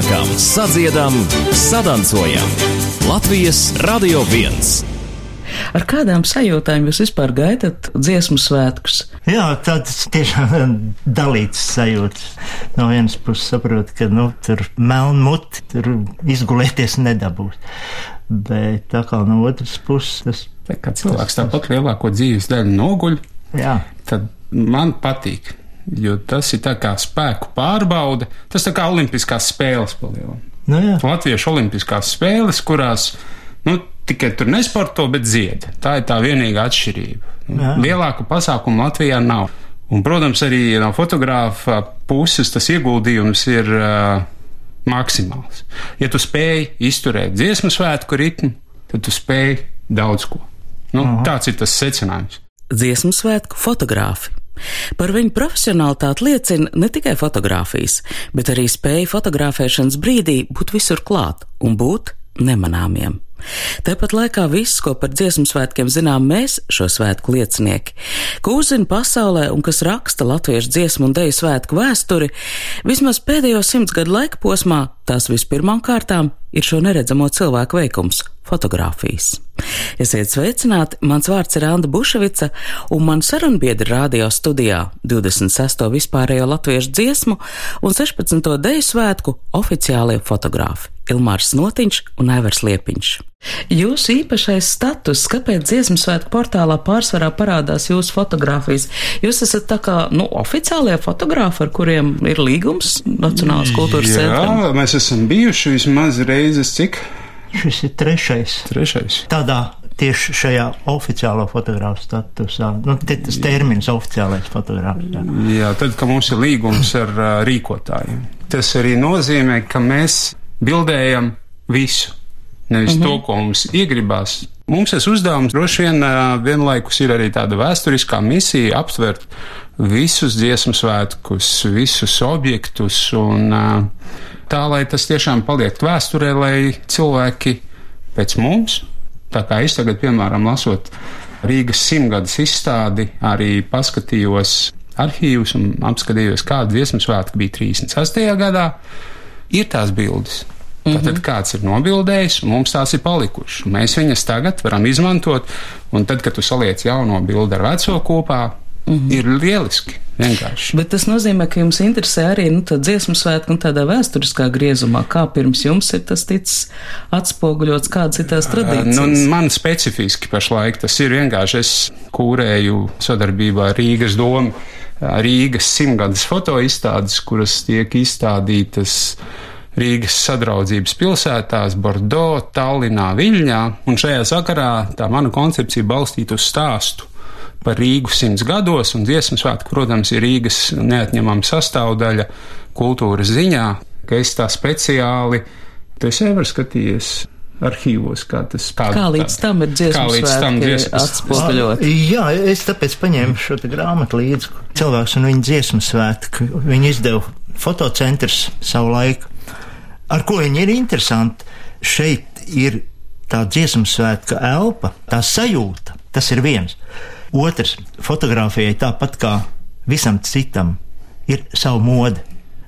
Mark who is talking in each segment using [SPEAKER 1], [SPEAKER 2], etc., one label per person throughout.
[SPEAKER 1] sanākam, sadziedam, sadancojam. Latvijas Radio 1.
[SPEAKER 2] Ar kādām sajūtām jūs vispār gaidat dziesmu svētkus?
[SPEAKER 3] Jā, tāds tiešām dalīts sajūtas. No vienas puses saprotu, ka nu, tur melnu muti, tur izgulēties nedabūs. Bet tā kā no otras puses tas.
[SPEAKER 4] Tā kā cilvēks tāpat lielāko dzīves daļu noguļ,
[SPEAKER 3] Jā,
[SPEAKER 4] tad man patīk. Jo tas ir tā kā spēku pārbaude, tas tā kā olimpiskās spēles palielinās.
[SPEAKER 3] nu jā.
[SPEAKER 4] Latviešu olimpiskās spēles, kurās nu, tikai tur nesporto, bet dzied. Tā ir tā vienīgā atšķirība. Nu,
[SPEAKER 3] Jā.
[SPEAKER 4] Lielāku pasākumu Latvijā nav. Un, protams, arī no fotogrāfa puses tas ieguldījums ir uh, maksimāls. Ja tu spēj izturēt dziesmu svētku ritmu, tad tu spēj daudz ko. Nu, tāds ir tas secinājums.
[SPEAKER 2] Dziesmu svētku fotogrāfi. Par viņu profesionālitāti liecina ne tikai fotografijas, bet arī spēja fotografēšanas brīdī būt visur klāt un būt nemanāmiem. Tāpat laikā viss, ko par dziesmu svētkiem zinām mēs, šo svētku liecinieki, ko uzzina pasaulē un kas raksta latviešu dziesmu un deju svētku vēsturi, vismaz pēdējo simts gadu laika posmā tās vispirmām kārtām ir šo neredzamo cilvēku veikums - fotografijas. Esiet sveicināti, mans vārds ir Anna Buševica, un man sarunbiedri radio studijā 26. vispārējo latviešu dziesmu un 16. deju svētku oficiālie fotogrāfi Ilmārs Notiņš un Aivars Liepiņš. Jūsu īpašais status, kāpēc dziesmu svētku portālā pārsvarā parādās jūsu fotografijas? Jūs esat tā kā, nu, oficiālie fotogrāfi, ar kuriem ir līgums Nacionālās kultūras centram?
[SPEAKER 4] Jā, mēs esam bijuši vismaz reizes, cik
[SPEAKER 3] Šis ir trešais.
[SPEAKER 4] trešais.
[SPEAKER 3] Tādā tieši šajā oficiālo fotografu statusā. Nu, tas termins oficiālais fotografs. Jā.
[SPEAKER 4] Jā, tad, kad mums ir līgums ar uh, rīkotājiem, tas arī nozīmē, ka mēs bildējam visu. Nevis -hmm. to, ko mums iegribās. Mums tas uzdevums droši vien vienlaikus ir arī tāda vēsturiskā misija aptvert visus dziesmu svētkus, visus objektus un tā, lai tas tiešām paliek vēsturē, lai cilvēki pēc mums, tā kā es tagad, piemēram, lasot Rīgas simtgades izstādi, arī paskatījos arhīvus un apskatījos, kāda dziesmu svētki bija 36. gadā, ir tās bildes. Tātad kāds ir nobildējis, mums tās ir palikušas. Mēs viņas tagad varam izmantot, un tad, kad tu saliec jauno bildi ar veco kopā, mm -hmm. ir lieliski. Vienkārši.
[SPEAKER 2] Bet tas nozīmē, ka jums interesē arī nu, tā dziesmu svētku un tādā vēsturiskā griezumā, kā pirms jums ir tas ticis atspoguļots, kādas ir tās tradīcijas.
[SPEAKER 4] Nu, man specifiski pašlaik tas ir vienkārši. Es kūrēju sadarbībā ar Rīgas domu, Rīgas simtgades fotoizstādes, kuras tiek izstādītas. Rīgas sadraudzības pilsētās, Bordeaux, Tallinā, Viļņā, un šajā sakarā tā mana koncepcija balstīta uz stāstu par Rīgu simts gados, un dziesmu svētku, protams, ir Rīgas neatņemama sastāvdaļa kultūras ziņā, ka es tā speciāli, tu esi jau skatījies arhīvos, kā tas kā,
[SPEAKER 2] Kā līdz tam ir dziesmu
[SPEAKER 4] kā līdz tam
[SPEAKER 2] svētki
[SPEAKER 4] dziesmas-
[SPEAKER 2] atspoguļot?
[SPEAKER 3] Jā, es tāpēc paņēmu šo te grāmatu līdzi. Cilvēks un viņa dziesmu svētku. Viņi izdeva fotocentrs savu laiku. Ar ko viņi ir interesanti? Šeit ir tā dziesmu svētka elpa, tā sajūta. Tas ir viens. Otrs, fotografijai tāpat kā visam citam, ir sava mode.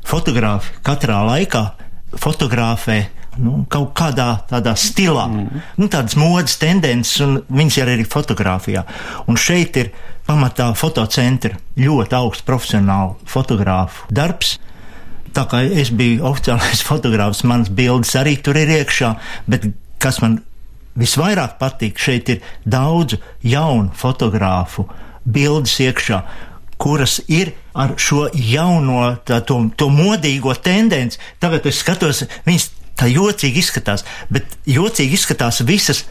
[SPEAKER 3] Fotogrāfi katrā laikā fotografē nu, kaut kādā tādā stilā, mm. nu, tādas modes tendences, un viņas ir arī fotografijā. Un šeit ir pamatā fotocentra ļoti augsts profesionālu fotogrāfu darbs. Tā kā es biju oficiālais fotogrāfs, manas bildes arī tur ir iekšā, bet kas man visvairāk patīk, šeit ir daudz jaunu fotogrāfu bildes iekšā, kuras ir ar šo jauno, tā, to, to modīgo tendenci. Tagad es skatos, viņas tā jocīgi izskatās, bet jocīgi izskatās visas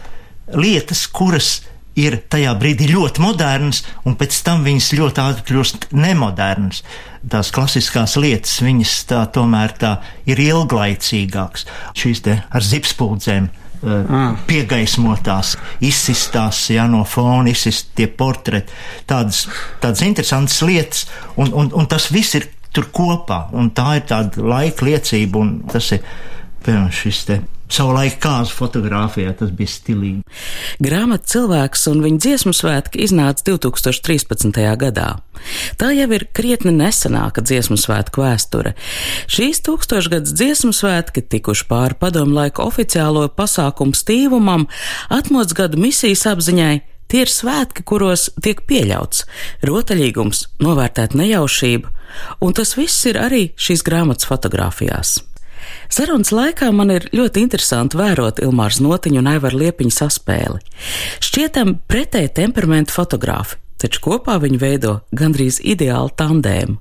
[SPEAKER 3] lietas, kuras ir tajā brīdī ļoti modernas, un pēc tam viņas ļoti ātri kļūst nemodernas. Tās klasiskās lietas, viņas tā tomēr tā ir ilglaicīgākas. Šīs te ar zipspuldzēm
[SPEAKER 4] Ah.
[SPEAKER 3] piegaismotās, izsistās, ja no fona izsist tie portreti, tādas, tādas interesantas lietas, un, un, un tas viss ir tur kopā, un tā ir tāda laika liecība, un tas ir, piemēram, šis te Savulaik kāzu fotografijā tas bija stilīgi.
[SPEAKER 2] Grāmata cilvēks un viņa dziesmu svētki iznāca 2013. gadā. Tā jau ir krietni nesenāka dziesmu svētku vēsture. Šīs tūkstošgads dziesmu svētki tikuši pāri padomu laiku oficiālo pasākumu stīvumam, atmods gadu misijas apziņai, Tie ir svētki, kuros tiek pieļauts rotaļīgums, novērtēt nejaušību, un tas viss ir arī šīs grāmatas fotografijās. Sarunas laikā man ir ļoti interesanti vērot Ilmārs Notiņu un Aivaru Liepiņu saspēli. Šķietam pretēji temperamentu fotogrāfi, taču kopā viņi veido gandrīz ideālu tandēmu.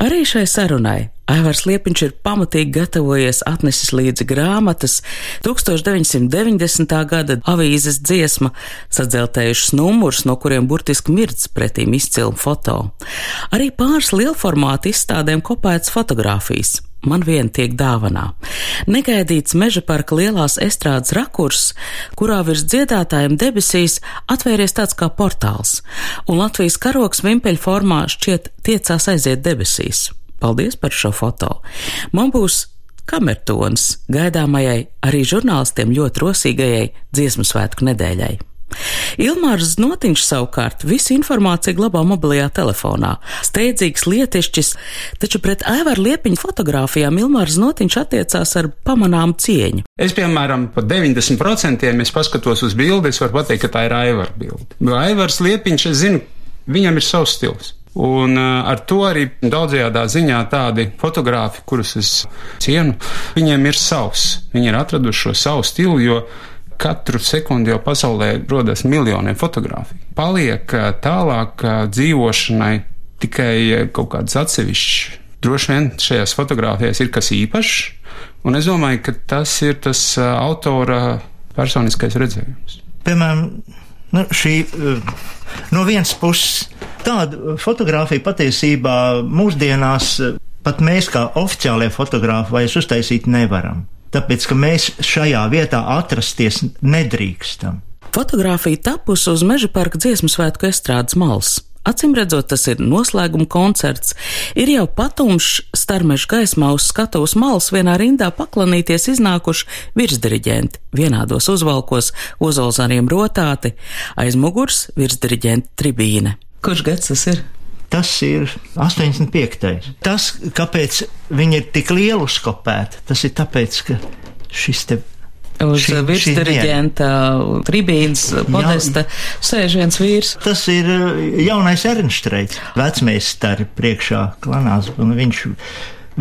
[SPEAKER 2] Arī šai sarunai Aivars Liepiņš ir pamatīgi gatavojies atnesis līdzi grāmatas 1990. gada avīzes dziesma, sadzeltējušas numurus, no kuriem burtiski mirdz pretīm izcilu foto. Arī pāris lielformāta izstādēm kopētas fotogrāfijas man vien tiek dāvanā. Negaidīts meža parka lielās estrādes rakurs, kurā virs dziedātājiem debesīs atvērties tāds kā portāls, un Latvijas karoks vimpeļu formā šķiet tiecās aiziet debesīs. Paldies par šo foto. Man būs kamertons gaidāmajai arī žurnālistiem ļoti rosīgajai dziesmu svētku nedēļai. Ilmārs Notiņš savukārt visu informāciju glabā mobilajā telefonā. Steidzīgs lietišķis, taču pret Aivaru Liepiņu fotografijām Ilmārs Notiņš attiecās ar pamanām cieņu.
[SPEAKER 4] Es, piemēram, pa 90% es paskatos uz bildi, es varu pateikt, ka tā ir Aivara bilde. Aivars Liepiņš, es zinu, viņam ir savs stils. Un uh, ar to arī daudzajādā ziņā tādi fotografi, kurus es cienu, viņiem ir savs. Viņi ir atraduši šo savu stilu, jo katru sekundi jau pasaulē rodas miljoniem fotografiju. Paliek tālāk dzīvošanai tikai kaut kāds atsevišķs. Droši vien šajās fotografijās ir kas īpašs, un es domāju, ka tas ir tas autora personiskais redzējums.
[SPEAKER 3] Piemēram, nu, šī no vienas puses tāda fotografija patiesībā mūsdienās pat mēs kā oficiālie fotografi vairs uztaisīt nevaram tāpēc ka mēs šajā vietā atrasties nedrīkstam.
[SPEAKER 2] Fotogrāfija tapusi uz Meža parka dziesmu svētku estrādes malas. Acīm redzot, tas ir noslēguma koncerts. Ir jau patumšs starmeža gaismā uz skatuves malas vienā rindā paklanīties iznākuši virsdiriģenti, vienādos uzvalkos, ozolzāriem rotāti, aiz muguras virsdiriģenta tribīne. Kurš gads tas ir?
[SPEAKER 3] Tas ir 85. Tas, kāpēc viņi ir tik lieli uzkopēti, tas ir tāpēc, ka šis te
[SPEAKER 2] Uz virsdiriģenta tribīnas podesta sēž viens vīrs.
[SPEAKER 3] Tas ir uh, jaunais Ernstreits, vecmeistari priekšā klanās, un viņš,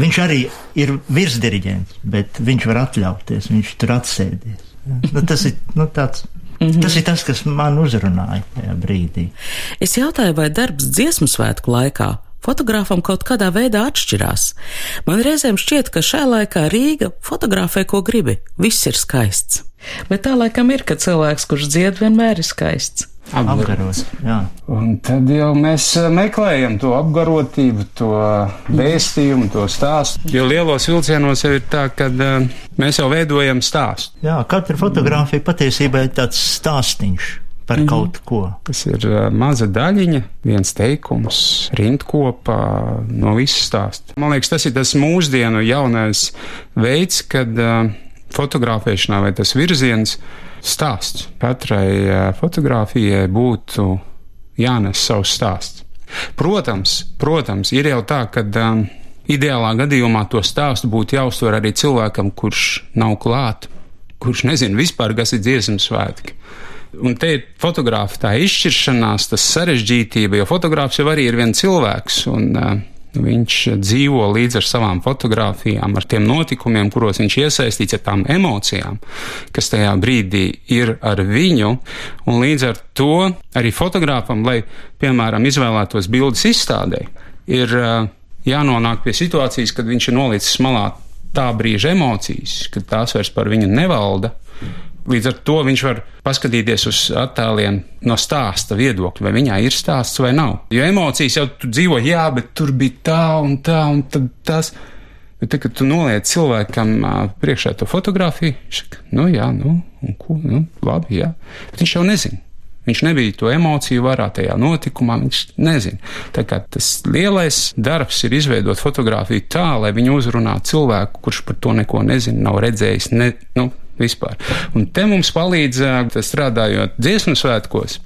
[SPEAKER 3] viņš arī ir virsdiriģents, bet viņš var atļauties, viņš tur atsēdies. Nu, tas ir nu, tāds Mm -hmm. Tas ir tas, kas man uzrunāja tajā brīdī.
[SPEAKER 2] Es jautāju, vai darbs dziesmu svētku laikā fotogrāfam kaut kādā veidā atšķirās. Man reizēm šķiet, ka šajā laikā Rīga fotografē, ko gribi, viss ir skaists. Bet tā laikam ir, ka cilvēks, kurš dzied, vienmēr ir skaists
[SPEAKER 3] apgaros.
[SPEAKER 4] Un tad jau mēs eh, meklējam to apgarotību, to vēstījumu, to stāstu. Jo lielos vilcienos jau ir tā, ka uh, mēs jau veidojam stāstu.
[SPEAKER 3] Jā, katra fotografija patiesībā ir tāds stāstīņš. Par mm. kaut ko.
[SPEAKER 4] Tas ir uh, maza daļiņa, viens teikums, rindkopā no visas stāsta. Man liekas, tas ir tas mūsdienu jaunais veids, kad uh, fotografēšanā vai tas virziens uh, stāsts. Katrai fotografijai būtu jānes savs stāsts. Protams, protams, ir jau tā, ka um, ideālā gadījumā to stāstu būtu jāuztver arī cilvēkam, kurš nav klāt, kurš nezina vispār, kas ir dziesmu svētki. Un te ir fotogrāfa tā izšķiršanās, tas sarežģītība, jo fotogrāfs jau arī ir viens cilvēks. Un, uh, Viņš dzīvo līdz ar savām fotografijām, ar tiem notikumiem, kuros viņš iesaistīts, ar tām emocijām, kas tajā brīdī ir ar viņu. Un līdz ar to arī fotogrāfam, lai, piemēram, izvēlētos bildes izstādē, ir jānonāk pie situācijas, kad viņš ir nolicis malā tā brīža emocijas, kad tās vairs par viņu nevalda. Līdz ar to viņš var paskatīties uz attēliem no stāsta viedokļa, vai viņā ir stāsts vai nav. Jo emocijas jau tu dzīvo, jā, bet tur bija tā un tā un tas. Bet tad, kad tu noliec cilvēkam priekšā to fotografiju, viņš saka, nu jā, nu, un ko, nu, labi, jā. Bet viņš jau nezina. Viņš nebija to emociju varā tajā notikumā, viņš nezina. Tā kā tas lielais darbs ir izveidot fotografiju tā, lai viņu uzrunātu cilvēku, kurš par to neko nezina, nav redzējis, ne, nu, vispār. Un te mums palīdz, strādājot dziesmu svētkos,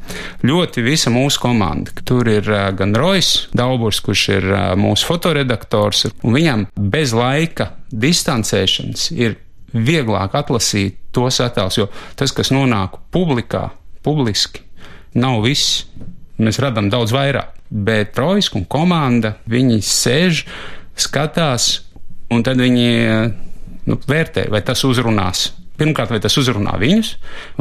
[SPEAKER 4] ļoti visa mūsu komanda. Tur ir gan Rojas Dauburs, kurš ir mūsu fotoredaktors, un viņam bez laika distancēšanas ir vieglāk atlasīt tos attēlus, jo tas, kas nonāk publikā, publiski, nav viss. Mēs radām daudz vairāk, bet Rojas un komanda, viņi sēž, skatās, un tad viņi nu, vērtē, vai tas uzrunās Pirmkārt, vai tas uzrunā viņus,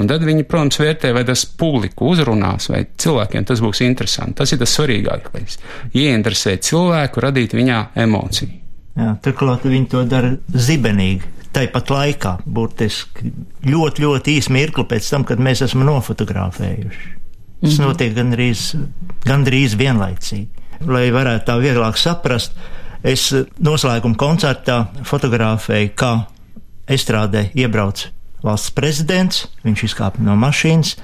[SPEAKER 4] un tad viņi, protams, vērtē, vai tas publiku uzrunās, vai cilvēkiem tas būs interesanti. Tas ir tas svarīgākais. Ieinteresēt cilvēku, radīt viņā emociju.
[SPEAKER 3] Jā, turklāt viņi to dara zibenīgi. Tāpat laikā, burtiski ļoti, ļoti īsi mirkli pēc tam, kad mēs esam nofotografējuši. Tas mm -hmm. notiek gandrīz, gandrīz vienlaicīgi. Lai varētu tā vieglāk saprast, es noslēguma koncertā fotografēju, kā estrādē iebrauc valsts prezidents, viņš izkāpa no mašīnas,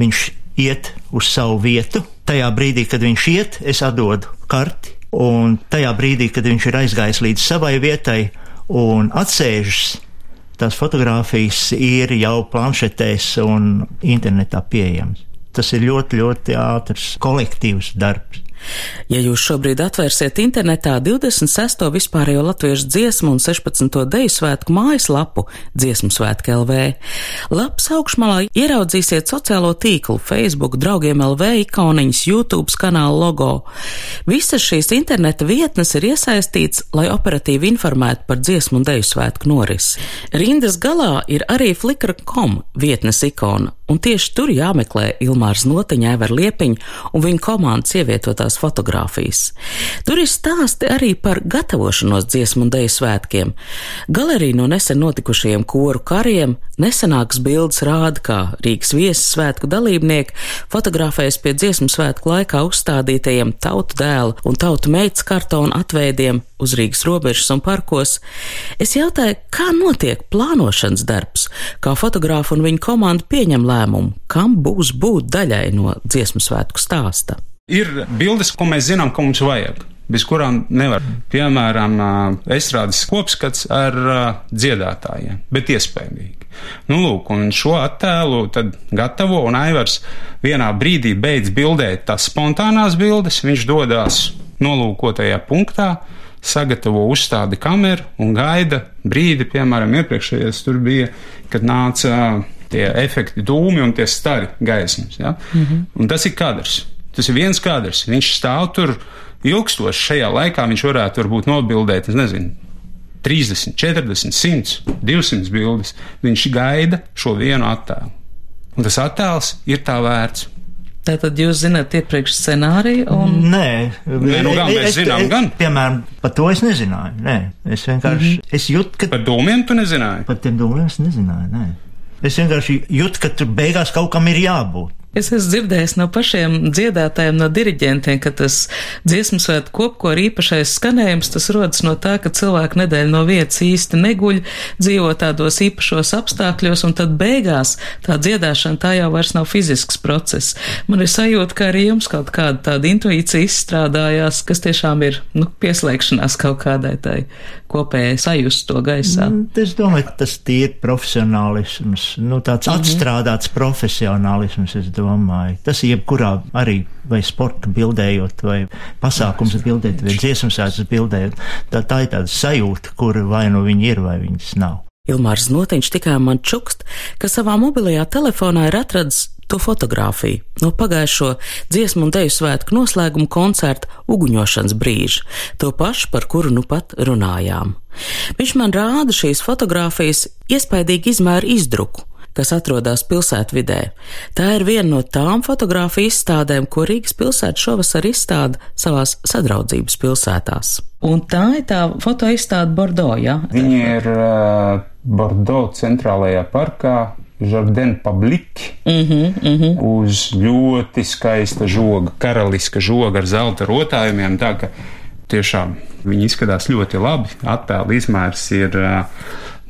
[SPEAKER 3] viņš iet uz savu vietu. Tajā brīdī, kad viņš iet, es atdodu karti, un tajā brīdī, kad viņš ir aizgājis līdz savai vietai un atsēžas, tās fotogrāfijas ir jau planšetēs un internetā pieejamas. Tas ir ļoti, ļoti ātrs kolektīvs darbs.
[SPEAKER 2] Ja jūs šobrīd atvērsiet internetā 26. vispārējo latviešu dziesmu un 16. deju svētku mājaslapu dziesmu svētku LV, lapas augšmalā ieraudzīsiet sociālo tīklu, Facebook, draugiem LV ikoniņas, YouTube kanāla logo. Visas šīs interneta vietnes ir iesaistīts, lai operatīvi informētu par dziesmu un deju svētku norisi. Rindas galā ir arī flickr.com vietnes ikona, un tieši tur jāmeklē Ilmārs Notiņa, Ever Liepiņa un viņa komandas ievietotās skaistās fotogrāfijas. Tur ir stāsti arī par gatavošanos dziesmu un deju svētkiem. Galerija no nesen notikušajiem koru kariem nesenākas bildes rāda, kā Rīgas viesas svētku dalībnieki fotografējas pie dziesmu svētku laikā uzstādītajiem tautu dēlu un tautu meitas kartonu atveidiem uz Rīgas robežas un parkos. Es jautāju, kā notiek plānošanas darbs, kā fotogrāfa un viņa komanda pieņem lēmumu, kam būs būt daļai no dziesmu svētku stāsta.
[SPEAKER 4] Ir bildes, ko mēs zinām, ka mums vajag, bez kurām nevar. Piemēram, estrādes kopskats ar dziedātājiem, bet iespējīgi. Nu, lūk, un šo attēlu tad gatavo, un Aivars vienā brīdī beidz bildēt tās spontānās bildes, viņš dodas nolūkotajā punktā, sagatavo uzstādi kameru un gaida brīdi, piemēram, iepriekšējais tur bija, kad nāca tie efekti dūmi un tie stari gaismas. Ja? Mm -hmm. Un tas ir kadrs. Tas ir viens kadrs. Viņš stāv tur ilgstoši. Šajā laikā viņš varētu varbūt nobildēt, es nezinu, 30, 40, 100, 200 bildes. Viņš gaida šo vienu attēlu. Un tas attēls ir tā vērts.
[SPEAKER 2] Tātad jūs zināt iepriekš scenāriju? Un...
[SPEAKER 3] Nē,
[SPEAKER 4] Nē nu, gan, mēs es, zinām, es, gan.
[SPEAKER 3] Piemēram, par to es nezināju. Nē, es vienkārši mm -hmm. es jūtu, ka.
[SPEAKER 4] Par dūmiem tu nezināji?
[SPEAKER 3] Par tiem dūmiem es nezināju, nē. Es vienkārši jūtu, ka tur beigās kaut kam ir jābūt.
[SPEAKER 2] Es esmu dzirdējis no pašiem dziedātājiem, no diriģentiem, ka tas dziesmu svētku kopkor īpašais skanējums, tas rodas no tā, ka cilvēki nedēļu no vietas īsti neguļ, dzīvo tādos īpašos apstākļos, un tad beigās tā dziedāšana tā jau vairs nav fizisks process. Man ir sajūta, ka arī jums kaut kāda tāda intuīcija izstrādājās, kas tiešām ir, nu, pieslēgšanās kaut kādai tai kopējai sajust to gaisā.
[SPEAKER 3] Mm, es domāju, ka tas ir profesionālisms, nu, tāds mm -hmm. atstrādāts profesionālisms, domāju. Tas ir jebkurā arī vai sporta bildējot, vai pasākums bildēt, vai dziesmu sēdes bildējot. Tā, tā ir tāda sajūta, kur vai nu viņi ir, vai viņas nav.
[SPEAKER 2] Ilmārs Notiņš tikai man čukst, ka savā mobilajā telefonā ir atradis to fotografiju no pagājušo dziesmu un deju svētku noslēguma koncerta uguņošanas brīža, to pašu, par kuru nu pat runājām. Viņš man rāda šīs fotogrāfijas iespaidīgi izmēru izdruku, kas atrodas pilsētvidē. Tā ir viena no tām fotografiju izstādēm, ko Rīgas pilsēta šovasar izstāda savās sadraudzības pilsētās. Un tā ir tā fotoizstāde Bordeaux, ja?
[SPEAKER 4] Viņi ir uh, Bordeaux centrālajā parkā. Jardin Public mm -hmm, mm -hmm. uz ļoti skaista žoga, karaliska žoga ar zelta rotājumiem. Tā ka tiešām viņi izskatās ļoti labi. Attēla izmērs ir uh,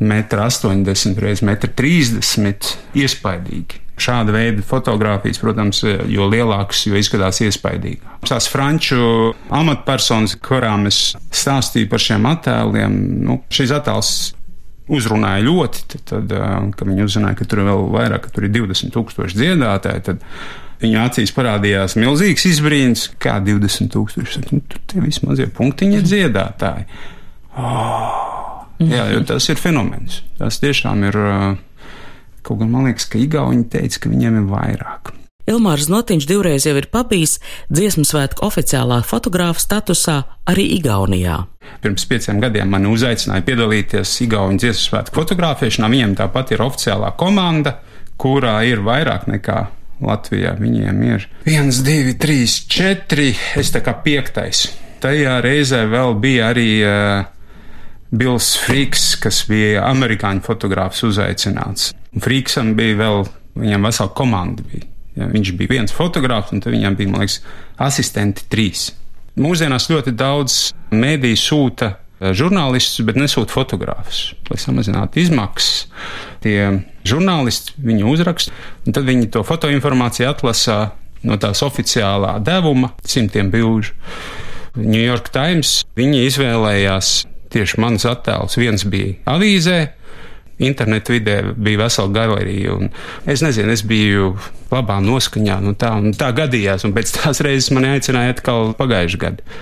[SPEAKER 4] 1,80 m x 1,30 m. Iespaidīgi. Šāda veida fotografijas, protams, jo lielākas, jo izskatās iespaidīgāk. Tās franču amatpersonas, kurām es stāstīju par šiem attēliem, nu, šis attēls uzrunāja ļoti, tad, tad kad viņi uzzināja, ka tur ir vēl vairāk, ka tur ir 20 tūkstoši dziedātāji, tad viņu acīs parādījās milzīgs izbrīns, kā 20 tūkstoši. Nu, tur tie visi mazie punktiņi ir dziedātāji. Oh, jā, jo tas ir fenomens. Tas tiešām ir, kaut gan man liekas, ka Igauni teica, ka viņiem ir vairāk.
[SPEAKER 2] Ilmārs Notiņš divreiz jau ir pabijis dziesmu svētku oficiālā fotogrāfa statusā arī Igaunijā.
[SPEAKER 4] Pirms pieciem gadiem mani uzaicināja piedalīties Igaunijas dziesmu svētku fotografēšanā. Viņiem tāpat ir oficiālā komanda, kurā ir vairāk nekā Latvijā. Viņiem ir viens, divi, trīs, četri, es tā kā piektais. Tajā reizē vēl bija arī uh, Bills Frīks, kas bija amerikāņu fotogrāfs uzaicināts. Frīksam bija vēl, viņam vesela komanda bija. Ja, viņš bija viens fotogrāfs, un viņam bija, man liekas, asistenti trīs. Mūsdienās ļoti daudz mēdīju sūta eh, žurnālistus, bet nesūta fotogrāfus, lai samazinātu izmaksas. Tie žurnālisti viņu uzraksta, un tad viņi to fotoinformāciju atlasa no tās oficiālā devuma simtiem bilžu. New York Times viņi izvēlējās tieši manus attēlus. Viens bija avīzē, internetu vidē bija vesela galerija. Es nezinu, es biju labā noskaņā, nu tā, un tā gadījās, un pēc tās reizes mani aicināja atkal pagājušajā gadā.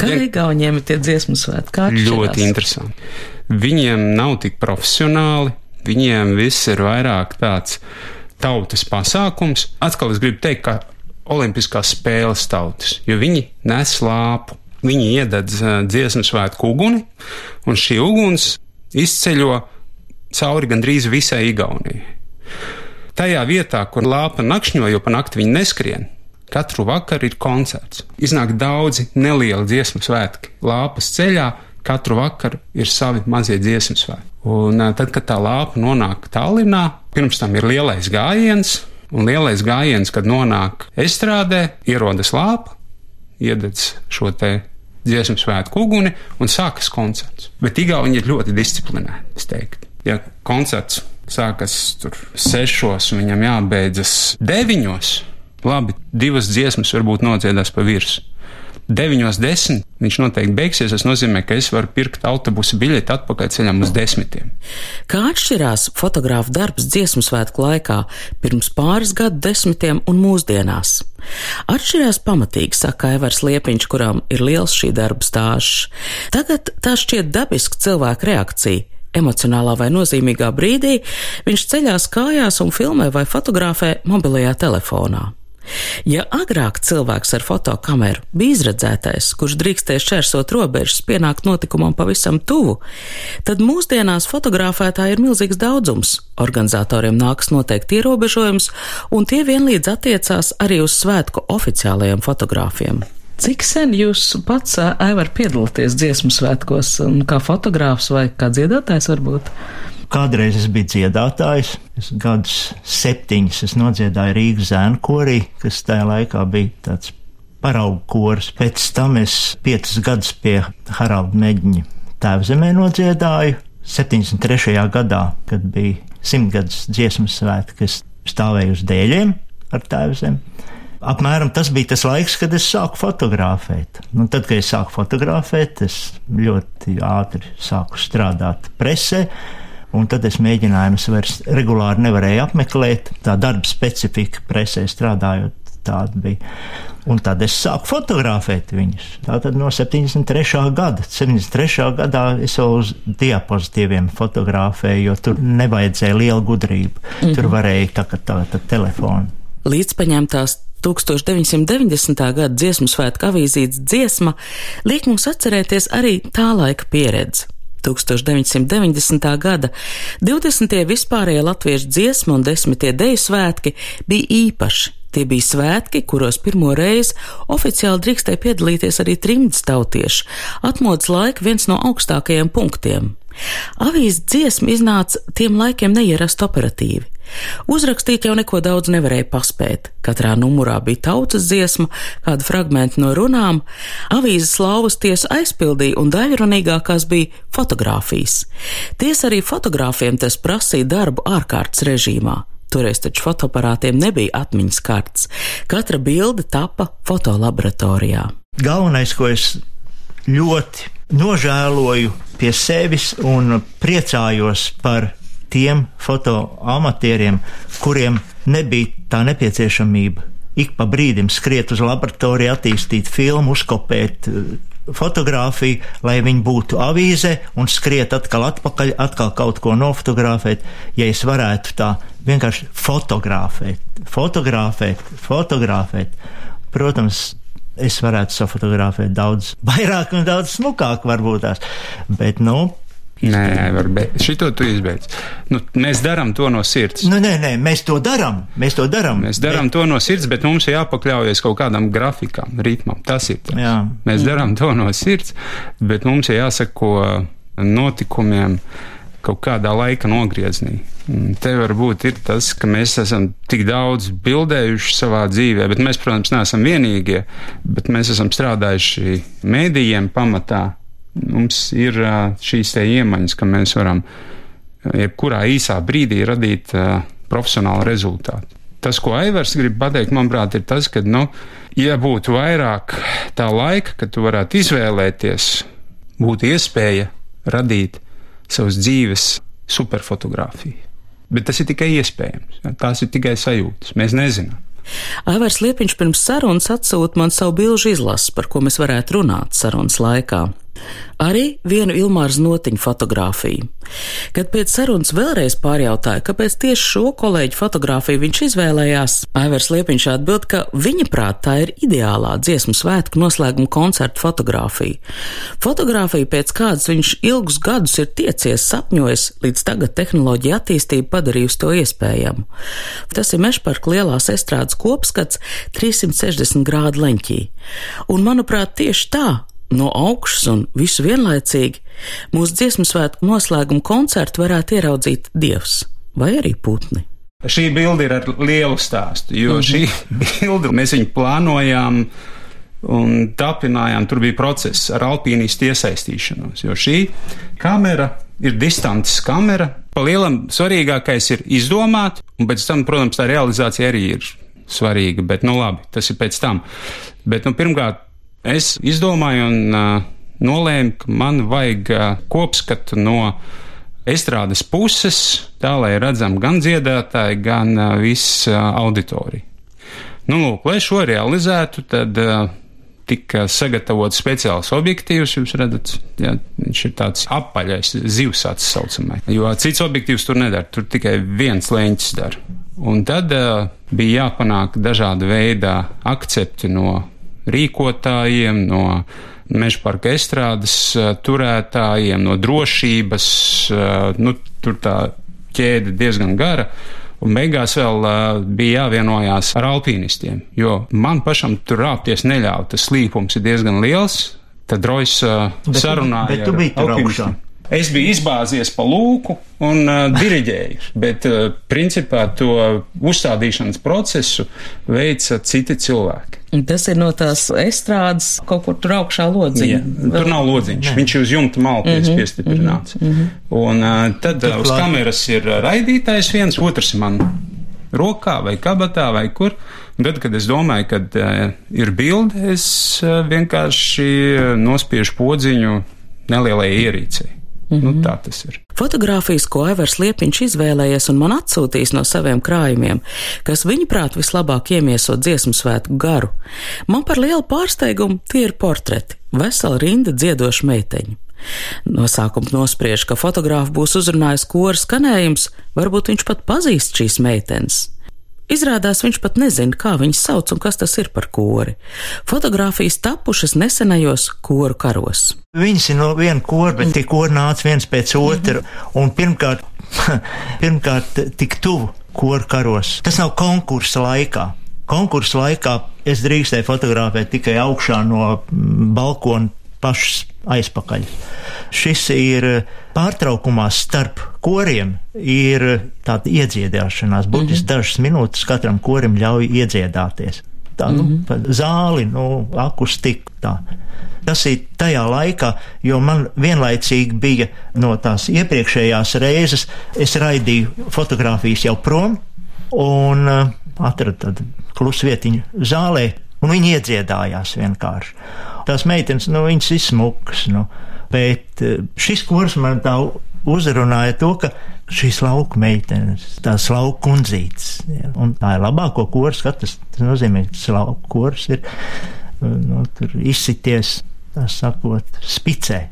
[SPEAKER 2] Kā Igauniem ir tie dziesmu svētki?
[SPEAKER 4] Ļoti interesanti. Viņiem nav tik profesionāli, viņiem viss ir vairāk tāds tautas pasākums. Atkal es gribu teikt, ka Olimpiskās spēles tautas, jo viņi nes lāpu. Viņi iededz dziesmu svētku uguni, un šī uguns izceļo cauri gandrīz visai Igaunijai. Tajā vietā, kur lāpa nakšņo, jo pa nakti viņi neskrien, katru vakaru ir koncerts. Iznāk daudzi nelieli dziesmu svētki. Lāpas ceļā katru vakaru ir savi mazie dziesmu svētki. Un tad, kad tā lāpa nonāk Tallinā, pirms tam ir lielais gājiens, un lielais gājiens, kad nonāk estrādē, ierodas lāpa, iededz šo te dziesmu svētku uguni un sākas koncerts. Bet Igauni ir ļoti disciplinēti, es teiktu ja koncerts sākas tur sešos, un viņam jābeidzas deviņos, labi, divas dziesmas varbūt nodziedās pa virsmu. 9.10. viņš noteikti beigsies. Tas nozīmē, ka es varu pirkt autobusu biļeti atpakaļ ceļam uz desmitiem.
[SPEAKER 2] Kā atšķirās fotogrāfa darbs dziesmu svētku laikā, pirms pāris gadu desmitiem un mūsdienās? Atšķirās pamatīgi, saka Aivars Liepiņš, kuram ir liels šī darba stāsts. Tagad tā šķiet dabiska cilvēka reakcija emocionālā vai nozīmīgā brīdī, viņš ceļās kājās un filmē vai fotografē mobilajā telefonā. Ja agrāk cilvēks ar fotokameru bija izredzētais, kurš drīkstēja šķērsot robežas, pienākt notikumam pavisam tuvu, tad mūsdienās fotografētāji ir milzīgs daudzums. Organizatoriem nāks noteikt ierobežojums, un tie vienlīdz attiecās arī uz svētku oficiālajiem fotogrāfiem. Cik sen jūs pats, Aivar, piedalāties dziesmu svētkos, kā fotogrāfs vai kā dziedātājs varbūt?
[SPEAKER 3] Kādreiz es biju dziedātājs, es gadus septiņus es nodziedāju Rīgas zēnu korī, kas tajā laikā bija tāds paraugu kors. Pēc tam es piecus gadus pie Haralda Meģiņa tēvzemē nodziedāju. 73. gadā, kad bija simtgadus dziesmu svētki, es stāvēju uz dēļiem ar tēvzemi apmēram tas bija tas laiks, kad es sāku fotografēt. Nu, tad, kad es sāku fotografēt, es ļoti ātri sāku strādāt presē. Un tad es mēģinājumus vairs regulāri nevarēju apmeklēt. Tā darba specifika presē strādājot tāda bija. Un tad es sāku fotografēt viņus. Tā tad no 73. gada. 73. gadā es jau uz diapozitīviem fotografēju, jo tur nevajadzēja liela gudrība. Mm -hmm. Tur varēja tā kā tā, tā telefonu.
[SPEAKER 2] Līdzpaņemtās 1990. gada dziesmu svētku avīzītes dziesma liek mums atcerēties arī tā laika pieredzi. 1990. gada 20. vispārējie latviešu dziesmu un 10. deju svētki bija īpaši. Tie bija svētki, kuros pirmo reizi oficiāli drīkstēja piedalīties arī trimdas tautieši, atmodas laika viens no augstākajiem punktiem. Avīzes dziesma iznāca tiem laikiem neierast operatīvi. Uzrakstīt jau neko daudz nevarēja paspēt. Katrā numurā bija tautas dziesma, kāda fragmenta no runām, avīzes lauvas tiesa aizpildīja un daļrunīgākās bija fotografijas. Ties arī fotogrāfiem tas prasīja darbu ārkārtas režīmā. Toreiz taču fotoaparātiem nebija atmiņas kartes. Katra bilde tapa fotolaboratorijā.
[SPEAKER 3] Galvenais, ko es ļoti nožēloju pie sevis un priecājos par tiem fotoamatieriem, kuriem nebija tā nepieciešamība ik pa brīdim skriet uz laboratoriju, attīstīt filmu, uzkopēt uh, fotografiju, lai viņi būtu avīzē un skriet atkal atpakaļ, atkal kaut ko nofotografēt, ja es varētu tā vienkārši fotografēt, fotografēt, fotografēt. Protams, es varētu safotografēt daudz vairāk un daudz smukāk varbūt tās, bet, nu,
[SPEAKER 4] Nē, var būt. Šito tu izbeidz. Nu, mēs darām to no sirds.
[SPEAKER 3] Nu, nē, nē, mēs to darām. Mēs to darām.
[SPEAKER 4] Mēs darām bet... to no sirds, bet mums ir jāpakļaujas kaut kādam grafikam, ritmam. Tas ir tas.
[SPEAKER 3] Jā.
[SPEAKER 4] Mēs darām to no sirds, bet mums ir jāsako notikumiem kaut kādā laika nogriezienī. Te varbūt ir tas, ka mēs esam tik daudz bildējuši savā dzīvē, bet mēs, protams, neesam vienīgie, bet mēs esam strādājuši mēdījiem pamatā mums ir šīs te iemaņas, ka mēs varam jebkurā īsā brīdī radīt profesionālu rezultātu. Tas, ko Aivars grib pateikt, manuprāt, ir tas, ka, nu, ja būtu vairāk tā laika, kad tu varētu izvēlēties, būtu iespēja radīt savas dzīves superfotografiju. Bet tas ir tikai iespējams. Tās ir tikai sajūtas. Mēs nezinām.
[SPEAKER 2] Aivars Liepiņš pirms sarunas atsūta man savu bilžu izlases, par ko mēs varētu runāt sarunas laikā. Arī vienu Ilmāra Znotiņu fotografiju. Kad pēc sarunas vēlreiz pārjautāja, kāpēc tieši šo kolēģu fotografiju viņš izvēlējās, Aivars Liepiņš atbild, ka viņa prāt tā ir ideālā dziesmu svētku noslēguma koncerta fotografija. Fotografija, pēc kādas viņš ilgus gadus ir tiecies, sapņojis, līdz tagad tehnoloģija attīstība padarījusi to iespējamu. Tas ir Mešparka lielās estrādes kopskats 360 grādu leņķī. Un, manuprāt, tieši tā no augšas un visu vienlaicīgi, mūsu dziesmu svētku noslēguma koncertu varētu ieraudzīt dievs vai arī putni.
[SPEAKER 4] Šī bilde ir ar lielu stāstu, jo mm -hmm. šī bilde mēs viņu plānojām un tapinājām. Tur bija process ar alpīnistu iesaistīšanos, jo šī kamera ir distants kamera. Pa lielam svarīgākais ir izdomāt, un pēc tam, protams, tā realizācija arī ir svarīga, bet, nu labi, tas ir pēc tam. Bet, nu, pirmkārt, Es izdomāju un uh, nolēmu, ka man vajag uh, kopskatu no estrādes puses, tā lai redzam gan dziedātāji, gan uh, viss uh, auditorija. Nu, lūk, lai šo realizētu, tad uh, tika sagatavots speciāls objektīvs. Jūs redzat, jā, viņš ir tāds apaļais, zivs atsaucamais. Jo cits objektīvs tur nedara, tur tikai viens lēņķis dara. Un tad uh, bija jāpanāk dažāda veida akcepti no rīkotājiem, no meža parka estrādes eh, turētājiem, no drošības. Eh, nu, tur tā ķēde diezgan gara. Un beigās vēl uh, bija jāvienojās ar alpīnistiem, jo man pašam tur rāpties neļāva. Tas slīpums ir diezgan liels. Tad Rojas uh, sarunāja.
[SPEAKER 3] Bet tu biji tur augšā.
[SPEAKER 4] Es biju izbāzies pa lūku un uh, diriģēju, bet uh, principā to uzstādīšanas procesu veica citi cilvēki.
[SPEAKER 2] Tas ir no tās estrādes kaut kur tur augšā lodziņa.
[SPEAKER 4] Jā, tur nav lodziņš, ne. viņš ir uz jumta malta mm -hmm, piestiprināts. Mm -hmm. Un uh, tad uh, uz kameras ir raidītājs viens, otrs man rokā vai kabatā vai kur. Tad, kad es domāju, ka uh, ir bilde, es uh, vienkārši nospiežu podziņu nelielai ierīcei. Mm -hmm. nu, tā tas ir.
[SPEAKER 2] Fotogrāfijas, ko Aivars Liepiņš izvēlējies un man atsūtījis no saviem krājumiem, kas viņuprāt vislabāk iemieso dziesmu svētku garu, man par lielu pārsteigumu tie ir portreti, vesela rinda dziedošu meiteņu. No sākuma nospriež, ka fotogrāfu būs uzrunājis koru skanējums, varbūt viņš pat pazīst šīs meitenes. Izrādās viņš pat nezina, kā viņas sauc un kas tas ir par kori. Fotogrāfijas tapušas nesenajos koru karos.
[SPEAKER 3] Viņas ir no viena kora, bet tie kori nāca viens pēc otra. Un pirmkārt, pirmkārt tik tuvu koru karos. Tas nav konkursa laikā. Konkursa laikā es drīkstēju fotografēt tikai augšā no balkona pašas aizpakaļ. Šis ir pārtraukumā starp koriem, ir tāda iedziedāšanās, būtiski mm -hmm. dažas minūtes katram korim ļauj iedziedāties. Tā, mm -hmm. nu, zāli, nu, akustika, tā. Tas ir tajā laikā, jo man vienlaicīgi bija no tās iepriekšējās reizes, es raidīju fotografijas jau prom un uh, atradu klusu vietiņu zālē, un viņi iedziedājās vienkārši. Tās meitenes, nu, viņas ir smukas, nu, Bet eh, šis kurs man tā uzrunāja to, ka šīs lauku meitenes, tās lauku kundzītes, ja, un tā ir labāko kurs, katrs, tas nozīmē, ka tas lauku kurs ir, nu, tur izsities, tā sakot, spicē.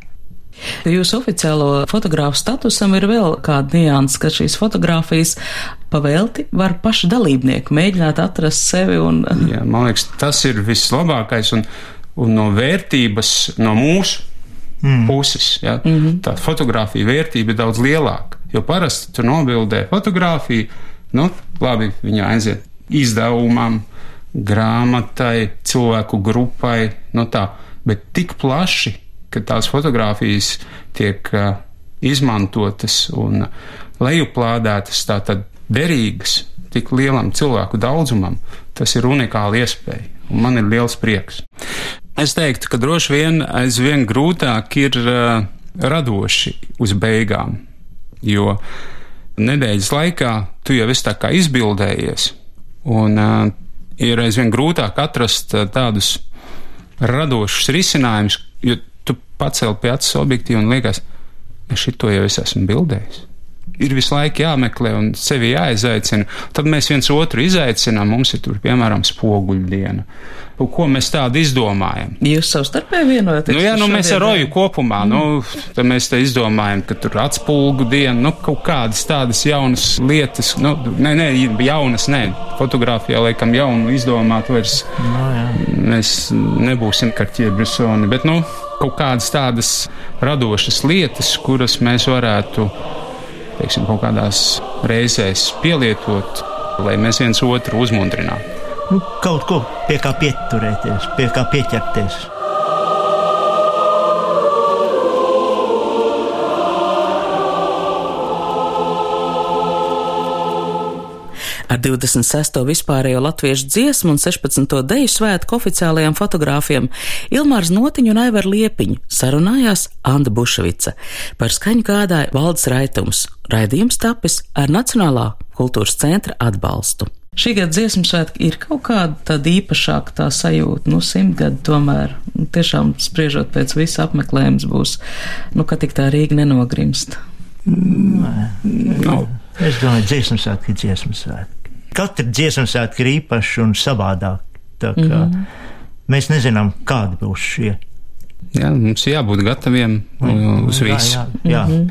[SPEAKER 2] Jūsu oficiālo fotogrāfu statusam ir vēl kāda nianses, ka šīs fotogrāfijas pavēlti var paši dalībnieki mēģināt atrast sevi un.
[SPEAKER 4] Jā, man liekas, tas ir vislabākais un, un no vērtības no mūsu mm. puses. Ja? Mm -hmm. Tā fotografija vērtība ir daudz lielāka. Jo parasti tur nobildē fotografiju, nu, labi, viņa aiziet izdevumam, grāmatai, cilvēku grupai, nu tā, bet tik plaši, ka tās fotografijas tiek uh, izmantotas un lejuplādētas tātad derīgas tik lielam cilvēku daudzumam, tas ir unikāla iespēja, un man ir liels prieks. Es teiktu, ka droši vien aizvien grūtāk ir uh, radoši uz beigām, jo nedēļas laikā tu jau esi tā kā izbildējies, un uh, ir aizvien grūtāk atrast uh, tādus radošus risinājumus, jo tu pacēli pie acis objektīvi un liekas, es šito jau es esmu bildējis ir visu laiku jāmeklē un sevi jāizaicina. Tad mēs viens otru izaicinām. Mums ir, tur, piemēram, spoguļdiena. Ko mēs tādu izdomājam?
[SPEAKER 2] Jūs savstarpēji vienojaties?
[SPEAKER 4] Nu, jā, nu, mēs ar Roju kopumā, mm. nu, tad mēs te izdomājam, ka tur atspulgu diena, nu, kaut kādas tādas jaunas lietas, nu, ne, ne, jaunas, nē, fotografijā laikam jaunu izdomāt vairs. No, jā. mēs nebūsim karķie Brisoni, bet, nu, kaut kādas tādas radošas lietas, kuras mēs varētu teiksim, kaut kādās reizēs pielietot, lai mēs viens otru uzmundrinātu.
[SPEAKER 3] Nu, kaut ko pie kā pieturēties, pie kā pieķerties.
[SPEAKER 2] Ar 26. vispārējo latviešu dziesmu un 16. deju svētku oficiālajiem fotogrāfiem Ilmārs Notiņu un Aivar Liepiņu sarunājās Anda Bušvica. Par skaņu gādāja Valdes Raitums. Raidījums tapis ar Nacionālā kultūras centra atbalstu. Šī gada dziesmu svētki ir kaut kāda tāda īpašāka tā sajūta, nu, simtgadi tomēr, nu, tiešām spriežot pēc visa apmeklējums būs, nu, ka tik tā Rīga nenogrimst.
[SPEAKER 3] Nē, no. Es domāju, dziesmu svētki ir dziesmu svētki katra dziesmu svētki ir īpaši un savādāk. Tā kā mm -hmm. mēs nezinām, kādi būs šie.
[SPEAKER 4] Jā, mums jābūt gataviem mm, uz visu. Jā, jā, jā. Mm -hmm.